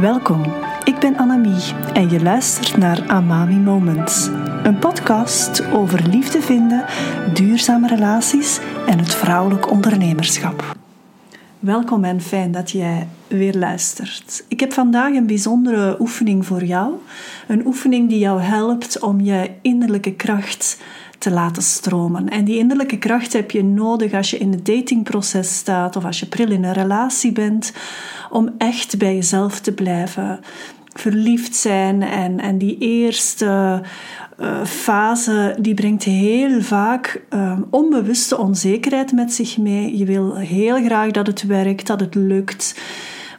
Welkom, ik ben Annemie en je luistert naar Amami Moments. Een podcast over liefde vinden, duurzame relaties en het vrouwelijk ondernemerschap. Welkom en fijn dat jij weer luistert. Ik heb vandaag een bijzondere oefening voor jou. Een oefening die jou helpt om je innerlijke kracht te laten stromen. En die innerlijke kracht heb je nodig als je in het datingproces staat of als je pril in een relatie bent, om echt bij jezelf te blijven. Verliefd zijn en, en die eerste uh, fase die brengt heel vaak uh, onbewuste onzekerheid met zich mee. Je wil heel graag dat het werkt, dat het lukt.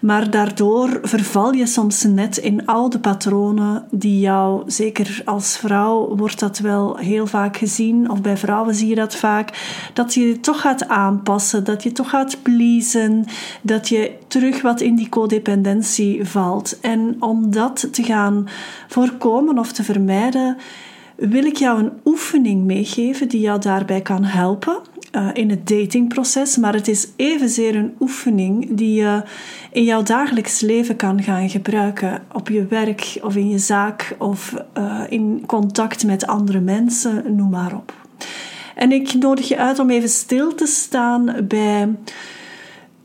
Maar daardoor verval je soms net in oude patronen die jou, zeker als vrouw wordt dat wel heel vaak gezien, of bij vrouwen zie je dat vaak, dat je je toch gaat aanpassen, dat je toch gaat pleasen, dat je terug wat in die codependentie valt. En om dat te gaan voorkomen of te vermijden, wil ik jou een oefening meegeven die jou daarbij kan helpen uh, in het datingproces. Maar het is evenzeer een oefening die je in jouw dagelijks leven kan gaan gebruiken. Op je werk of in je zaak of uh, in contact met andere mensen, noem maar op. En ik nodig je uit om even stil te staan bij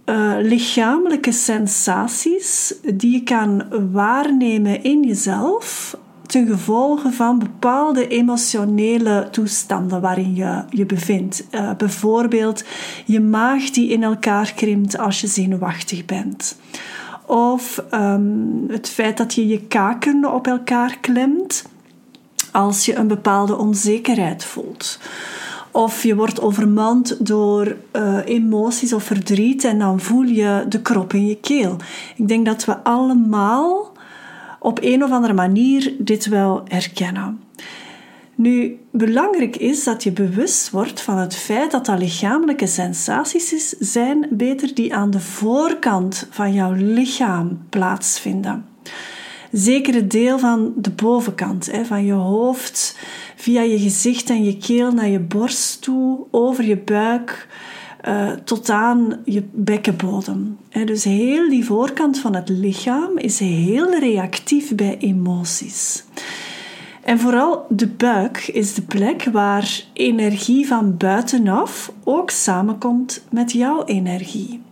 uh, lichamelijke sensaties die je kan waarnemen in jezelf ten gevolge van bepaalde emotionele toestanden waarin je je bevindt. Uh, bijvoorbeeld je maag die in elkaar krimpt als je zenuwachtig bent. Of um, het feit dat je je kaken op elkaar klemt als je een bepaalde onzekerheid voelt. Of je wordt overmand door uh, emoties of verdriet en dan voel je de krop in je keel. Ik denk dat we allemaal op een of andere manier dit wel herkennen. Nu, belangrijk is dat je bewust wordt van het feit dat dat lichamelijke sensaties zijn, beter die aan de voorkant van jouw lichaam plaatsvinden. Zeker het deel van de bovenkant, van je hoofd, via je gezicht en je keel naar je borst toe, over je buik, uh, tot aan je bekkenbodem. dus heel die voorkant van het lichaam is heel reactief bij emoties. En vooral de buik is de plek waar energie van buitenaf ook samenkomt met jouw energie.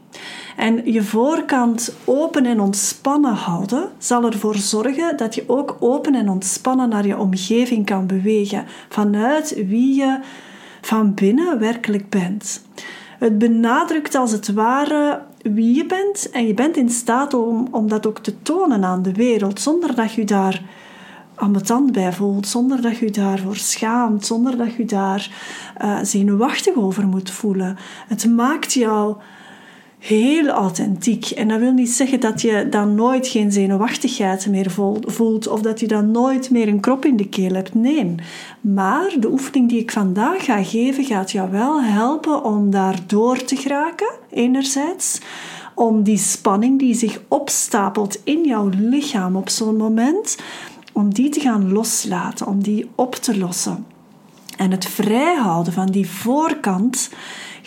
En je voorkant open en ontspannen houden zal ervoor zorgen dat je ook open en ontspannen naar je omgeving kan bewegen vanuit wie je van binnen werkelijk bent. Het benadrukt als het ware wie je bent en je bent in staat om, om dat ook te tonen aan de wereld zonder dat je daar ambetant bij voelt, zonder dat je daarvoor schaamt, zonder dat je daar uh, zenuwachtig over moet voelen. Het maakt jou heel authentiek. En dat wil niet zeggen dat je dan nooit geen zenuwachtigheid meer voelt of dat je dan nooit meer een krop in de keel hebt. Nee. Maar de oefening die ik vandaag ga geven gaat jou wel helpen om daar door te geraken, enerzijds. Om die spanning die zich opstapelt in jouw lichaam op zo'n moment, om die te gaan loslaten, om die op te lossen. En het vrijhouden van die voorkant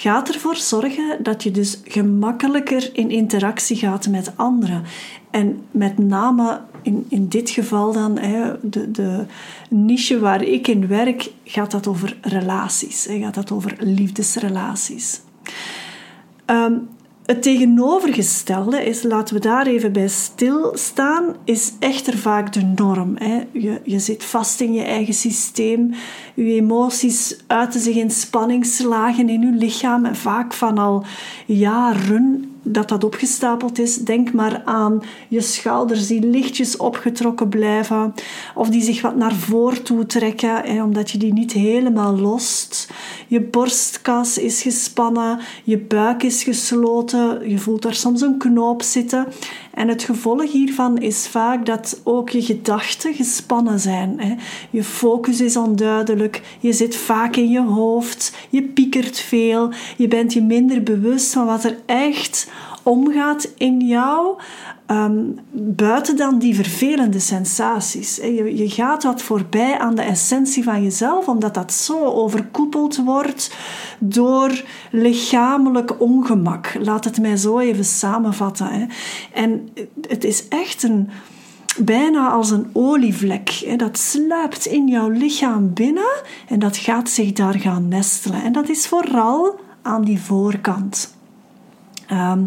gaat ervoor zorgen dat je dus gemakkelijker in interactie gaat met anderen. En met name in, in dit geval dan, hè, de, de niche waar ik in werk, gaat dat over relaties. Hè, gaat dat over liefdesrelaties. Um, het tegenovergestelde is, laten we daar even bij stilstaan, is echter vaak de norm. Hè. Je, je zit vast in je eigen systeem. Je emoties uiten zich in spanningslagen in je lichaam en vaak van al jaren dat dat opgestapeld is. Denk maar aan je schouders die lichtjes opgetrokken blijven of die zich wat naar voren toe trekken hè, omdat je die niet helemaal lost. Je borstkas is gespannen, je buik is gesloten, je voelt er soms een knoop zitten. En het gevolg hiervan is vaak dat ook je gedachten gespannen zijn. Hè. Je focus is onduidelijk, je zit vaak in je hoofd, je piekert veel, je bent je minder bewust van wat er echt omgaat in jou, ehm, buiten dan die vervelende sensaties. Je, je gaat wat voorbij aan de essentie van jezelf, omdat dat zo overkoepeld wordt door lichamelijk ongemak. Laat het mij zo even samenvatten. Hè. En het is echt een bijna als een olievlek. Dat sluipt in jouw lichaam binnen en dat gaat zich daar gaan nestelen. En dat is vooral aan die voorkant. Ehm,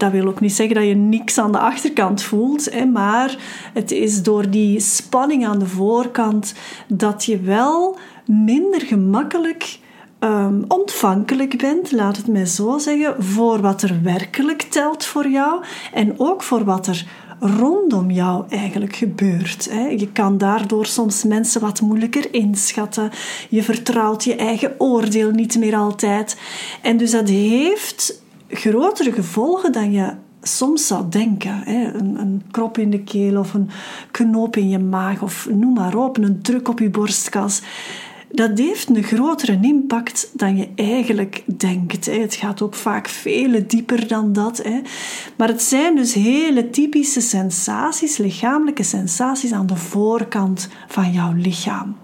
dat wil ook niet zeggen dat je niks aan de achterkant voelt, hè, maar het is door die spanning aan de voorkant dat je wel minder gemakkelijk um, ontvankelijk bent, laat het mij zo zeggen, voor wat er werkelijk telt voor jou en ook voor wat er rondom jou eigenlijk gebeurt. Je kan daardoor soms mensen wat moeilijker inschatten. Je vertrouwt je eigen oordeel niet meer altijd. En dus dat heeft grotere gevolgen dan je soms zou denken. Een, een krop in de keel of een knoop in je maag of noem maar op, een druk op je borstkas dat heeft een grotere impact dan je eigenlijk denkt. Het gaat ook vaak veel dieper dan dat. Maar het zijn dus hele typische sensaties, lichamelijke sensaties aan de voorkant van jouw lichaam.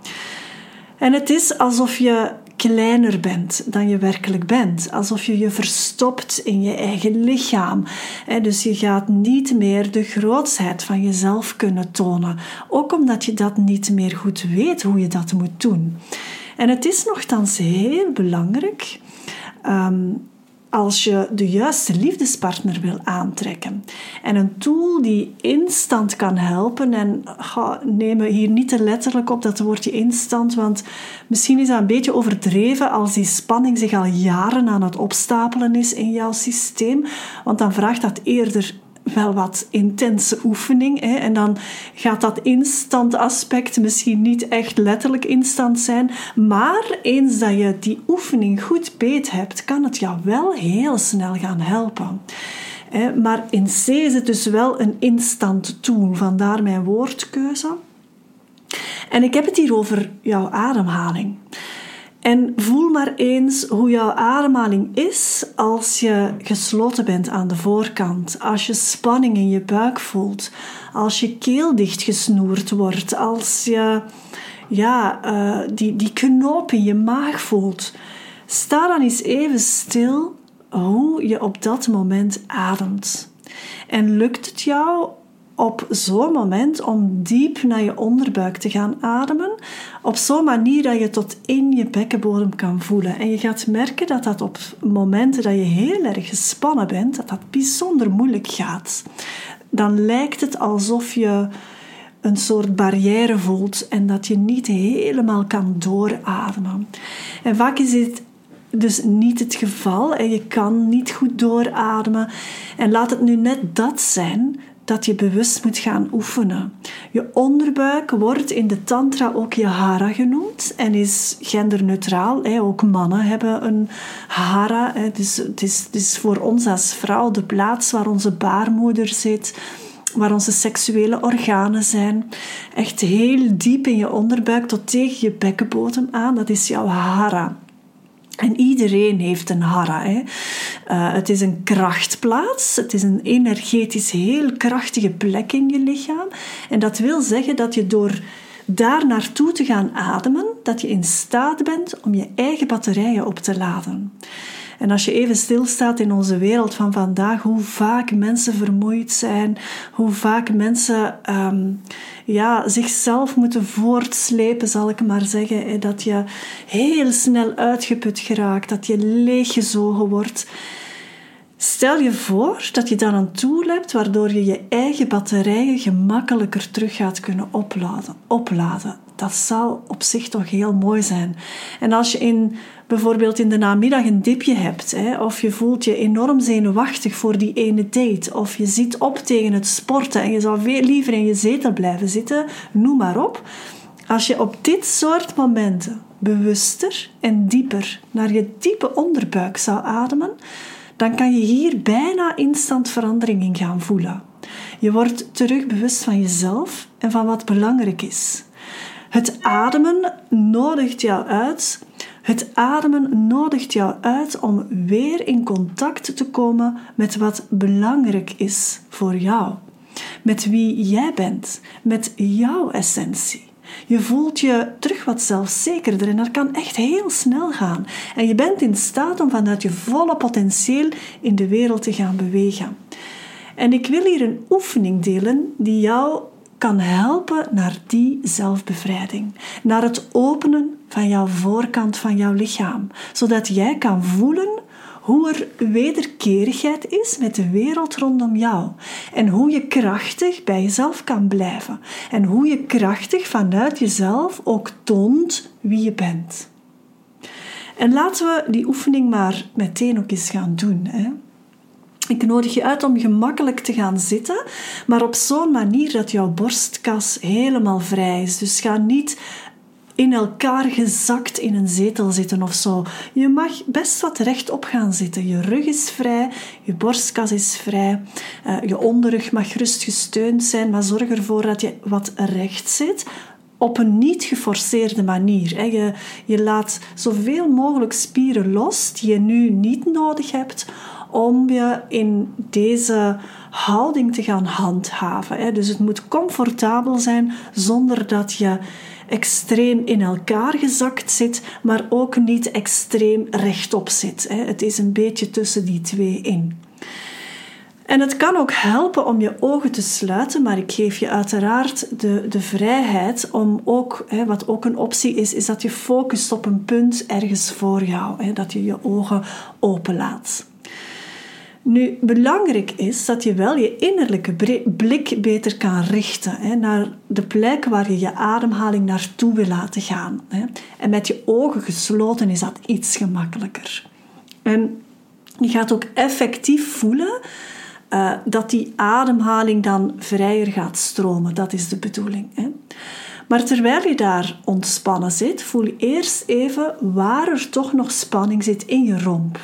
En het is alsof je kleiner bent dan je werkelijk bent. Alsof je je verstopt in je eigen lichaam. Dus je gaat niet meer de grootsheid van jezelf kunnen tonen. Ook omdat je dat niet meer goed weet hoe je dat moet doen. En het is nogthans heel belangrijk ehm, als je de juiste liefdespartner wil aantrekken. En een tool die instant kan helpen, en ga, neem hier niet te letterlijk op dat woordje instant, want misschien is dat een beetje overdreven als die spanning zich al jaren aan het opstapelen is in jouw systeem, want dan vraagt dat eerder wel wat intense oefening. Hè? En dan gaat dat instant aspect misschien niet echt letterlijk instant zijn. Maar eens dat je die oefening goed beet hebt, kan het jou wel heel snel gaan helpen. Maar in C is het dus wel een instant tool, vandaar mijn woordkeuze. En ik heb het hier over jouw ademhaling. En voel maar eens hoe jouw ademhaling is als je gesloten bent aan de voorkant, als je spanning in je buik voelt, als je keel dichtgesnoerd wordt, als je ja, uh, die, die knoop in je maag voelt. Sta dan eens even stil hoe je op dat moment ademt. En lukt het jou op zo'n moment om diep naar je onderbuik te gaan ademen. Op zo'n manier dat je tot in je bekkenbodem kan voelen. En je gaat merken dat dat op momenten dat je heel erg gespannen bent, dat dat bijzonder moeilijk gaat. Dan lijkt het alsof je een soort barrière voelt en dat je niet helemaal kan doorademen. En vaak is dit dus niet het geval en je kan niet goed doorademen. En laat het nu net dat zijn dat je bewust moet gaan oefenen. Je onderbuik wordt in de tantra ook je hara genoemd en is genderneutraal. Ook mannen hebben een hara. Dus het is, het is voor ons als vrouw de plaats waar onze baarmoeder zit waar onze seksuele organen zijn. Echt heel diep in je onderbuik tot tegen je bekkenbodem aan. Dat is jouw hara. En iedereen heeft een hara. Hè. Uh, het is een krachtplaats. Het is een energetisch heel krachtige plek in je lichaam. En dat wil zeggen dat je door daar naartoe te gaan ademen, dat je in staat bent om je eigen batterijen op te laden. En als je even stilstaat in onze wereld van vandaag, hoe vaak mensen vermoeid zijn, hoe vaak mensen ehm, ja, zichzelf moeten voortslepen, zal ik maar zeggen. Dat je heel snel uitgeput geraakt, dat je leeggezogen wordt. Stel je voor dat je dan een tool hebt waardoor je je eigen batterijen gemakkelijker terug gaat kunnen opladen. opladen. Dat zou op zich toch heel mooi zijn. En als je in, bijvoorbeeld in de namiddag een dipje hebt, hè, of je voelt je enorm zenuwachtig voor die ene date, of je zit op tegen het sporten en je zou veel liever in je zetel blijven zitten, noem maar op. Als je op dit soort momenten bewuster en dieper naar je diepe onderbuik zou ademen, dan kan je hier bijna instant verandering in gaan voelen. Je wordt terug bewust van jezelf en van wat belangrijk is. Het ademen nodigt jou uit Het ademen nodigt jou uit om weer in contact te komen met wat belangrijk is voor jou. Met wie jij bent, met jouw essentie. Je voelt je terug wat zelfzekerder en dat kan echt heel snel gaan. En je bent in staat om vanuit je volle potentieel in de wereld te gaan bewegen. En ik wil hier een oefening delen die jou kan helpen naar die zelfbevrijding, naar het openen van jouw voorkant van jouw lichaam, zodat jij kan voelen hoe er wederkerigheid is met de wereld rondom jou en hoe je krachtig bij jezelf kan blijven en hoe je krachtig vanuit jezelf ook toont wie je bent. En laten we die oefening maar meteen ook eens gaan doen. Hè? Ik nodig je uit om gemakkelijk te gaan zitten, maar op zo'n manier dat jouw borstkas helemaal vrij is. Dus ga niet in elkaar gezakt in een zetel zitten of zo. Je mag best wat rechtop gaan zitten. Je rug is vrij, je borstkas is vrij, uh, je onderrug mag rust gesteund zijn, maar zorg ervoor dat je wat recht zit op een niet geforceerde manier. Je, je laat zoveel mogelijk spieren los die je nu niet nodig hebt om je in deze houding te gaan handhaven. Dus het moet comfortabel zijn zonder dat je extreem in elkaar gezakt zit, maar ook niet extreem rechtop zit. Het is een beetje tussen die twee in. En het kan ook helpen om je ogen te sluiten, maar ik geef je uiteraard de, de vrijheid om ook, hè, wat ook een optie is, is dat je focust op een punt ergens voor jou, hè, dat je je ogen openlaat. Nu, belangrijk is dat je wel je innerlijke blik beter kan richten hè, naar de plek waar je je ademhaling naartoe wil laten gaan. Hè. En met je ogen gesloten is dat iets gemakkelijker. En je gaat ook effectief voelen uh, dat die ademhaling dan vrijer gaat stromen. Dat is de bedoeling. Hè. Maar terwijl je daar ontspannen zit, voel je eerst even waar er toch nog spanning zit in je romp.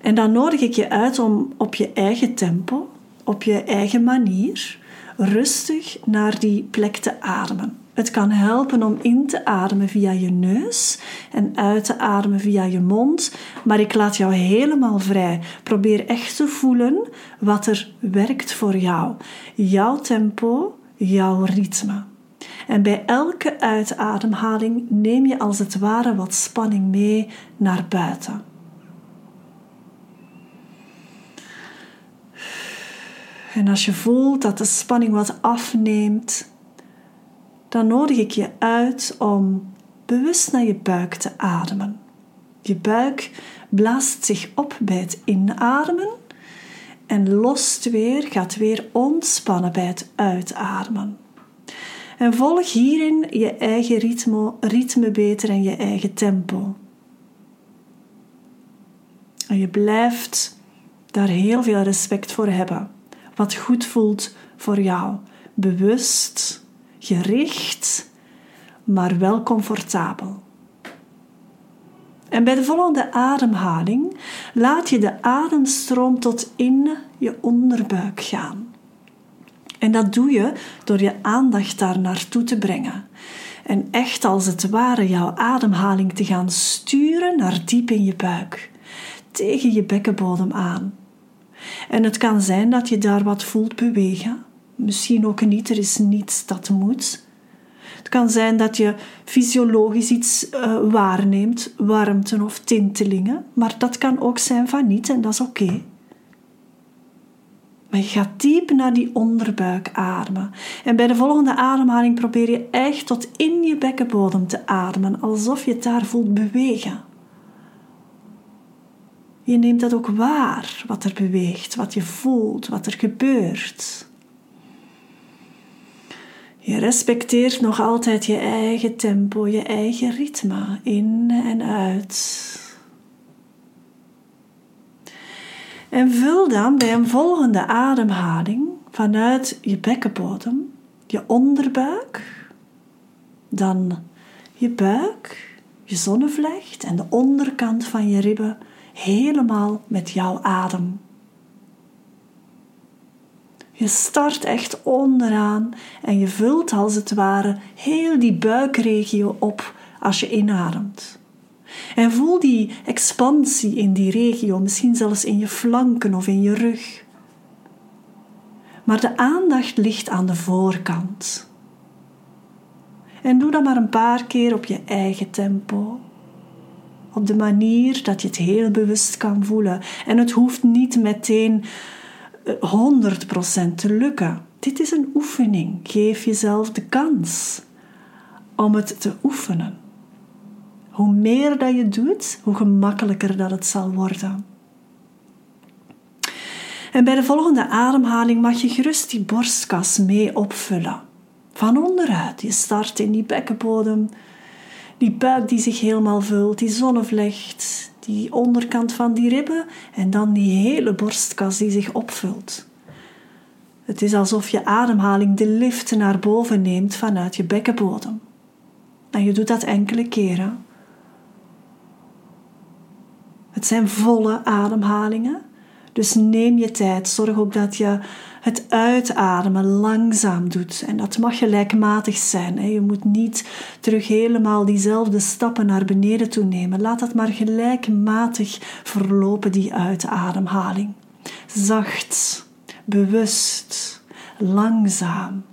En dan nodig ik je uit om op je eigen tempo, op je eigen manier, rustig naar die plek te ademen. Het kan helpen om in te ademen via je neus en uit te ademen via je mond, maar ik laat jou helemaal vrij. Probeer echt te voelen wat er werkt voor jou. Jouw tempo, jouw ritme. En bij elke uitademhaling neem je als het ware wat spanning mee naar buiten. En als je voelt dat de spanning wat afneemt, dan nodig ik je uit om bewust naar je buik te ademen. Je buik blaast zich op bij het inademen en lost weer, gaat weer ontspannen bij het uitademen. En volg hierin je eigen ritme, ritme beter en je eigen tempo. En je blijft daar heel veel respect voor hebben wat goed voelt voor jou. Bewust, gericht, maar wel comfortabel. En bij de volgende ademhaling laat je de ademstroom tot in je onderbuik gaan. En dat doe je door je aandacht daar naartoe te brengen. En echt als het ware jouw ademhaling te gaan sturen naar diep in je buik, tegen je bekkenbodem aan. En het kan zijn dat je daar wat voelt bewegen. Misschien ook niet, er is niets dat moet. Het kan zijn dat je fysiologisch iets uh, waarneemt, warmte of tintelingen, maar dat kan ook zijn van niet en dat is oké. Maar je gaat diep naar die onderbuik ademen. En bij de volgende ademhaling probeer je echt tot in je bekkenbodem te ademen, alsof je het daar voelt bewegen. Je neemt dat ook waar, wat er beweegt, wat je voelt, wat er gebeurt. Je respecteert nog altijd je eigen tempo, je eigen ritme, in en uit. En vul dan bij een volgende ademhaling vanuit je bekkenbodem, je onderbuik, dan je buik, je zonnevlecht en de onderkant van je ribben helemaal met jouw adem. Je start echt onderaan en je vult als het ware heel die buikregio op als je inademt. En voel die expansie in die regio, misschien zelfs in je flanken of in je rug. Maar de aandacht ligt aan de voorkant. En doe dat maar een paar keer op je eigen tempo. Op de manier dat je het heel bewust kan voelen. En het hoeft niet meteen 100% eh, te lukken. Dit is een oefening. Geef jezelf de kans om het te oefenen. Hoe meer dat je doet, hoe gemakkelijker dat het zal worden. En bij de volgende ademhaling mag je gerust die borstkas mee opvullen. Van onderuit. Je start in die bekkenbodem, die buik die zich helemaal vult, die zonnevlecht, die onderkant van die ribben en dan die hele borstkas die zich opvult. Het is alsof je ademhaling de lift naar boven neemt vanuit je bekkenbodem. En je doet dat enkele keren. Het zijn volle ademhalingen. Dus neem je tijd. Zorg ook dat je het uitademen langzaam doet. En dat mag gelijkmatig zijn. Je moet niet terug helemaal diezelfde stappen naar beneden toe nemen. Laat dat maar gelijkmatig verlopen, die uitademhaling. Zacht, bewust, langzaam.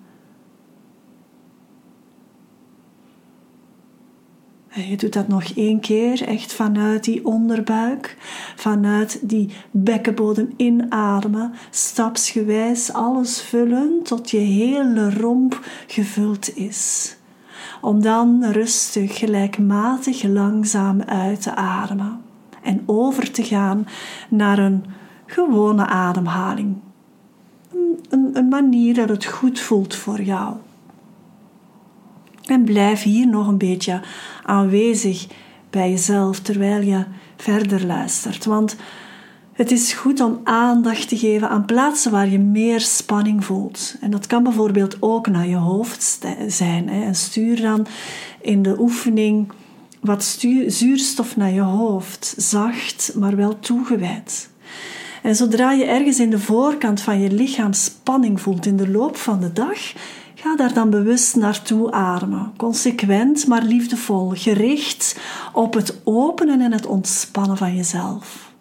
Je doet dat nog één keer, echt vanuit die onderbuik, vanuit die bekkenbodem inademen, stapsgewijs alles vullen tot je hele romp gevuld is. Om dan rustig, gelijkmatig, langzaam uit te ademen en over te gaan naar een gewone ademhaling. Een, een manier dat het goed voelt voor jou. En blijf hier nog een beetje aanwezig bij jezelf terwijl je verder luistert. Want het is goed om aandacht te geven aan plaatsen waar je meer spanning voelt. En dat kan bijvoorbeeld ook naar je hoofd zijn. En stuur dan in de oefening wat zuurstof naar je hoofd, zacht, maar wel toegewijd. En zodra je ergens in de voorkant van je lichaam spanning voelt in de loop van de dag, Ga daar dan bewust naartoe ademen. Consequent, maar liefdevol. Gericht op het openen en het ontspannen van jezelf.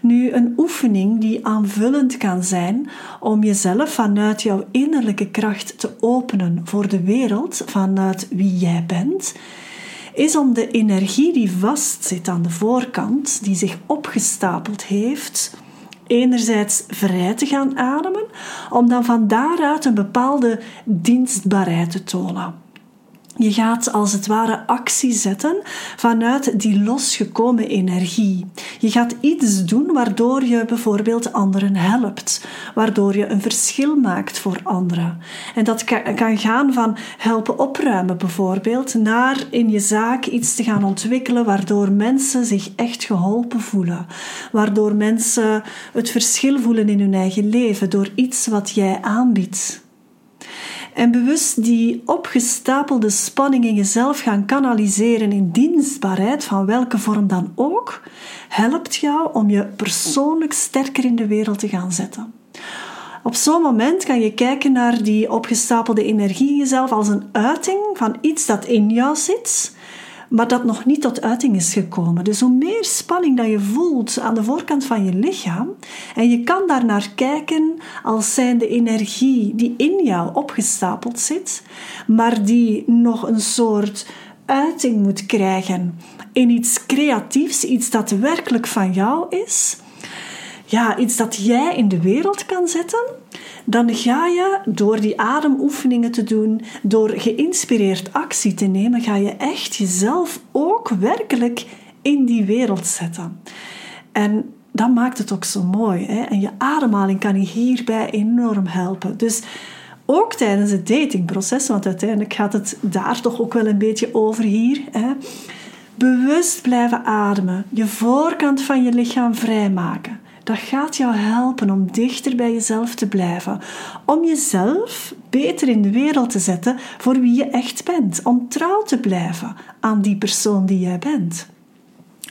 Nu, een oefening die aanvullend kan zijn om jezelf vanuit jouw innerlijke kracht te openen voor de wereld, vanuit wie jij bent, is om de energie die vastzit aan de voorkant, die zich opgestapeld heeft, enerzijds vrij te gaan ademen, om dan van daaruit een bepaalde dienstbaarheid te tonen. Je gaat als het ware actie zetten vanuit die losgekomen energie. Je gaat iets doen waardoor je bijvoorbeeld anderen helpt, waardoor je een verschil maakt voor anderen. En dat kan gaan van helpen opruimen bijvoorbeeld, naar in je zaak iets te gaan ontwikkelen waardoor mensen zich echt geholpen voelen, waardoor mensen het verschil voelen in hun eigen leven door iets wat jij aanbiedt. En bewust die opgestapelde spanning in jezelf gaan kanaliseren in dienstbaarheid, van welke vorm dan ook, helpt jou om je persoonlijk sterker in de wereld te gaan zetten. Op zo'n moment kan je kijken naar die opgestapelde energie in jezelf als een uiting van iets dat in jou zit maar dat nog niet tot uiting is gekomen. Dus hoe meer spanning dat je voelt aan de voorkant van je lichaam, en je kan daar naar kijken als zijn de energie die in jou opgestapeld zit, maar die nog een soort uiting moet krijgen in iets creatiefs, iets dat werkelijk van jou is, ja, iets dat jij in de wereld kan zetten, dan ga je door die ademoefeningen te doen, door geïnspireerd actie te nemen, ga je echt jezelf ook werkelijk in die wereld zetten. En dat maakt het ook zo mooi. Hè? En je ademhaling kan je hierbij enorm helpen. Dus ook tijdens het datingproces, want uiteindelijk gaat het daar toch ook wel een beetje over hier. Hè? Bewust blijven ademen, je voorkant van je lichaam vrijmaken dat gaat jou helpen om dichter bij jezelf te blijven. Om jezelf beter in de wereld te zetten voor wie je echt bent. Om trouw te blijven aan die persoon die jij bent.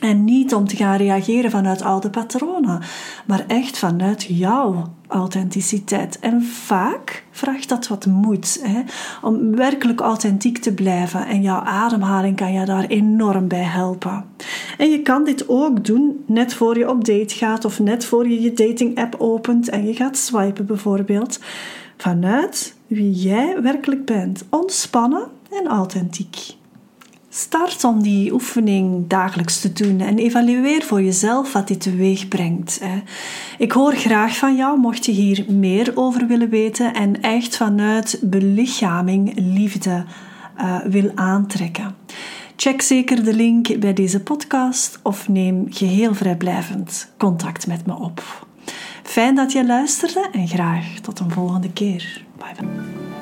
En niet om te gaan reageren vanuit oude patronen, maar echt vanuit jouw authenticiteit. En vaak vraagt dat wat moed hè? om werkelijk authentiek te blijven. En jouw ademhaling kan je daar enorm bij helpen. En je kan dit ook doen net voor je op date gaat of net voor je je dating app opent en je gaat swipen bijvoorbeeld. Vanuit wie jij werkelijk bent. Ontspannen en authentiek. Start om die oefening dagelijks te doen en evalueer voor jezelf wat dit teweeg brengt. Ik hoor graag van jou, mocht je hier meer over willen weten en echt vanuit belichaming liefde uh, wil aantrekken. Check zeker de link bij deze podcast of neem geheel vrijblijvend contact met me op. Fijn dat je luisterde en graag tot een volgende keer. Bye bye.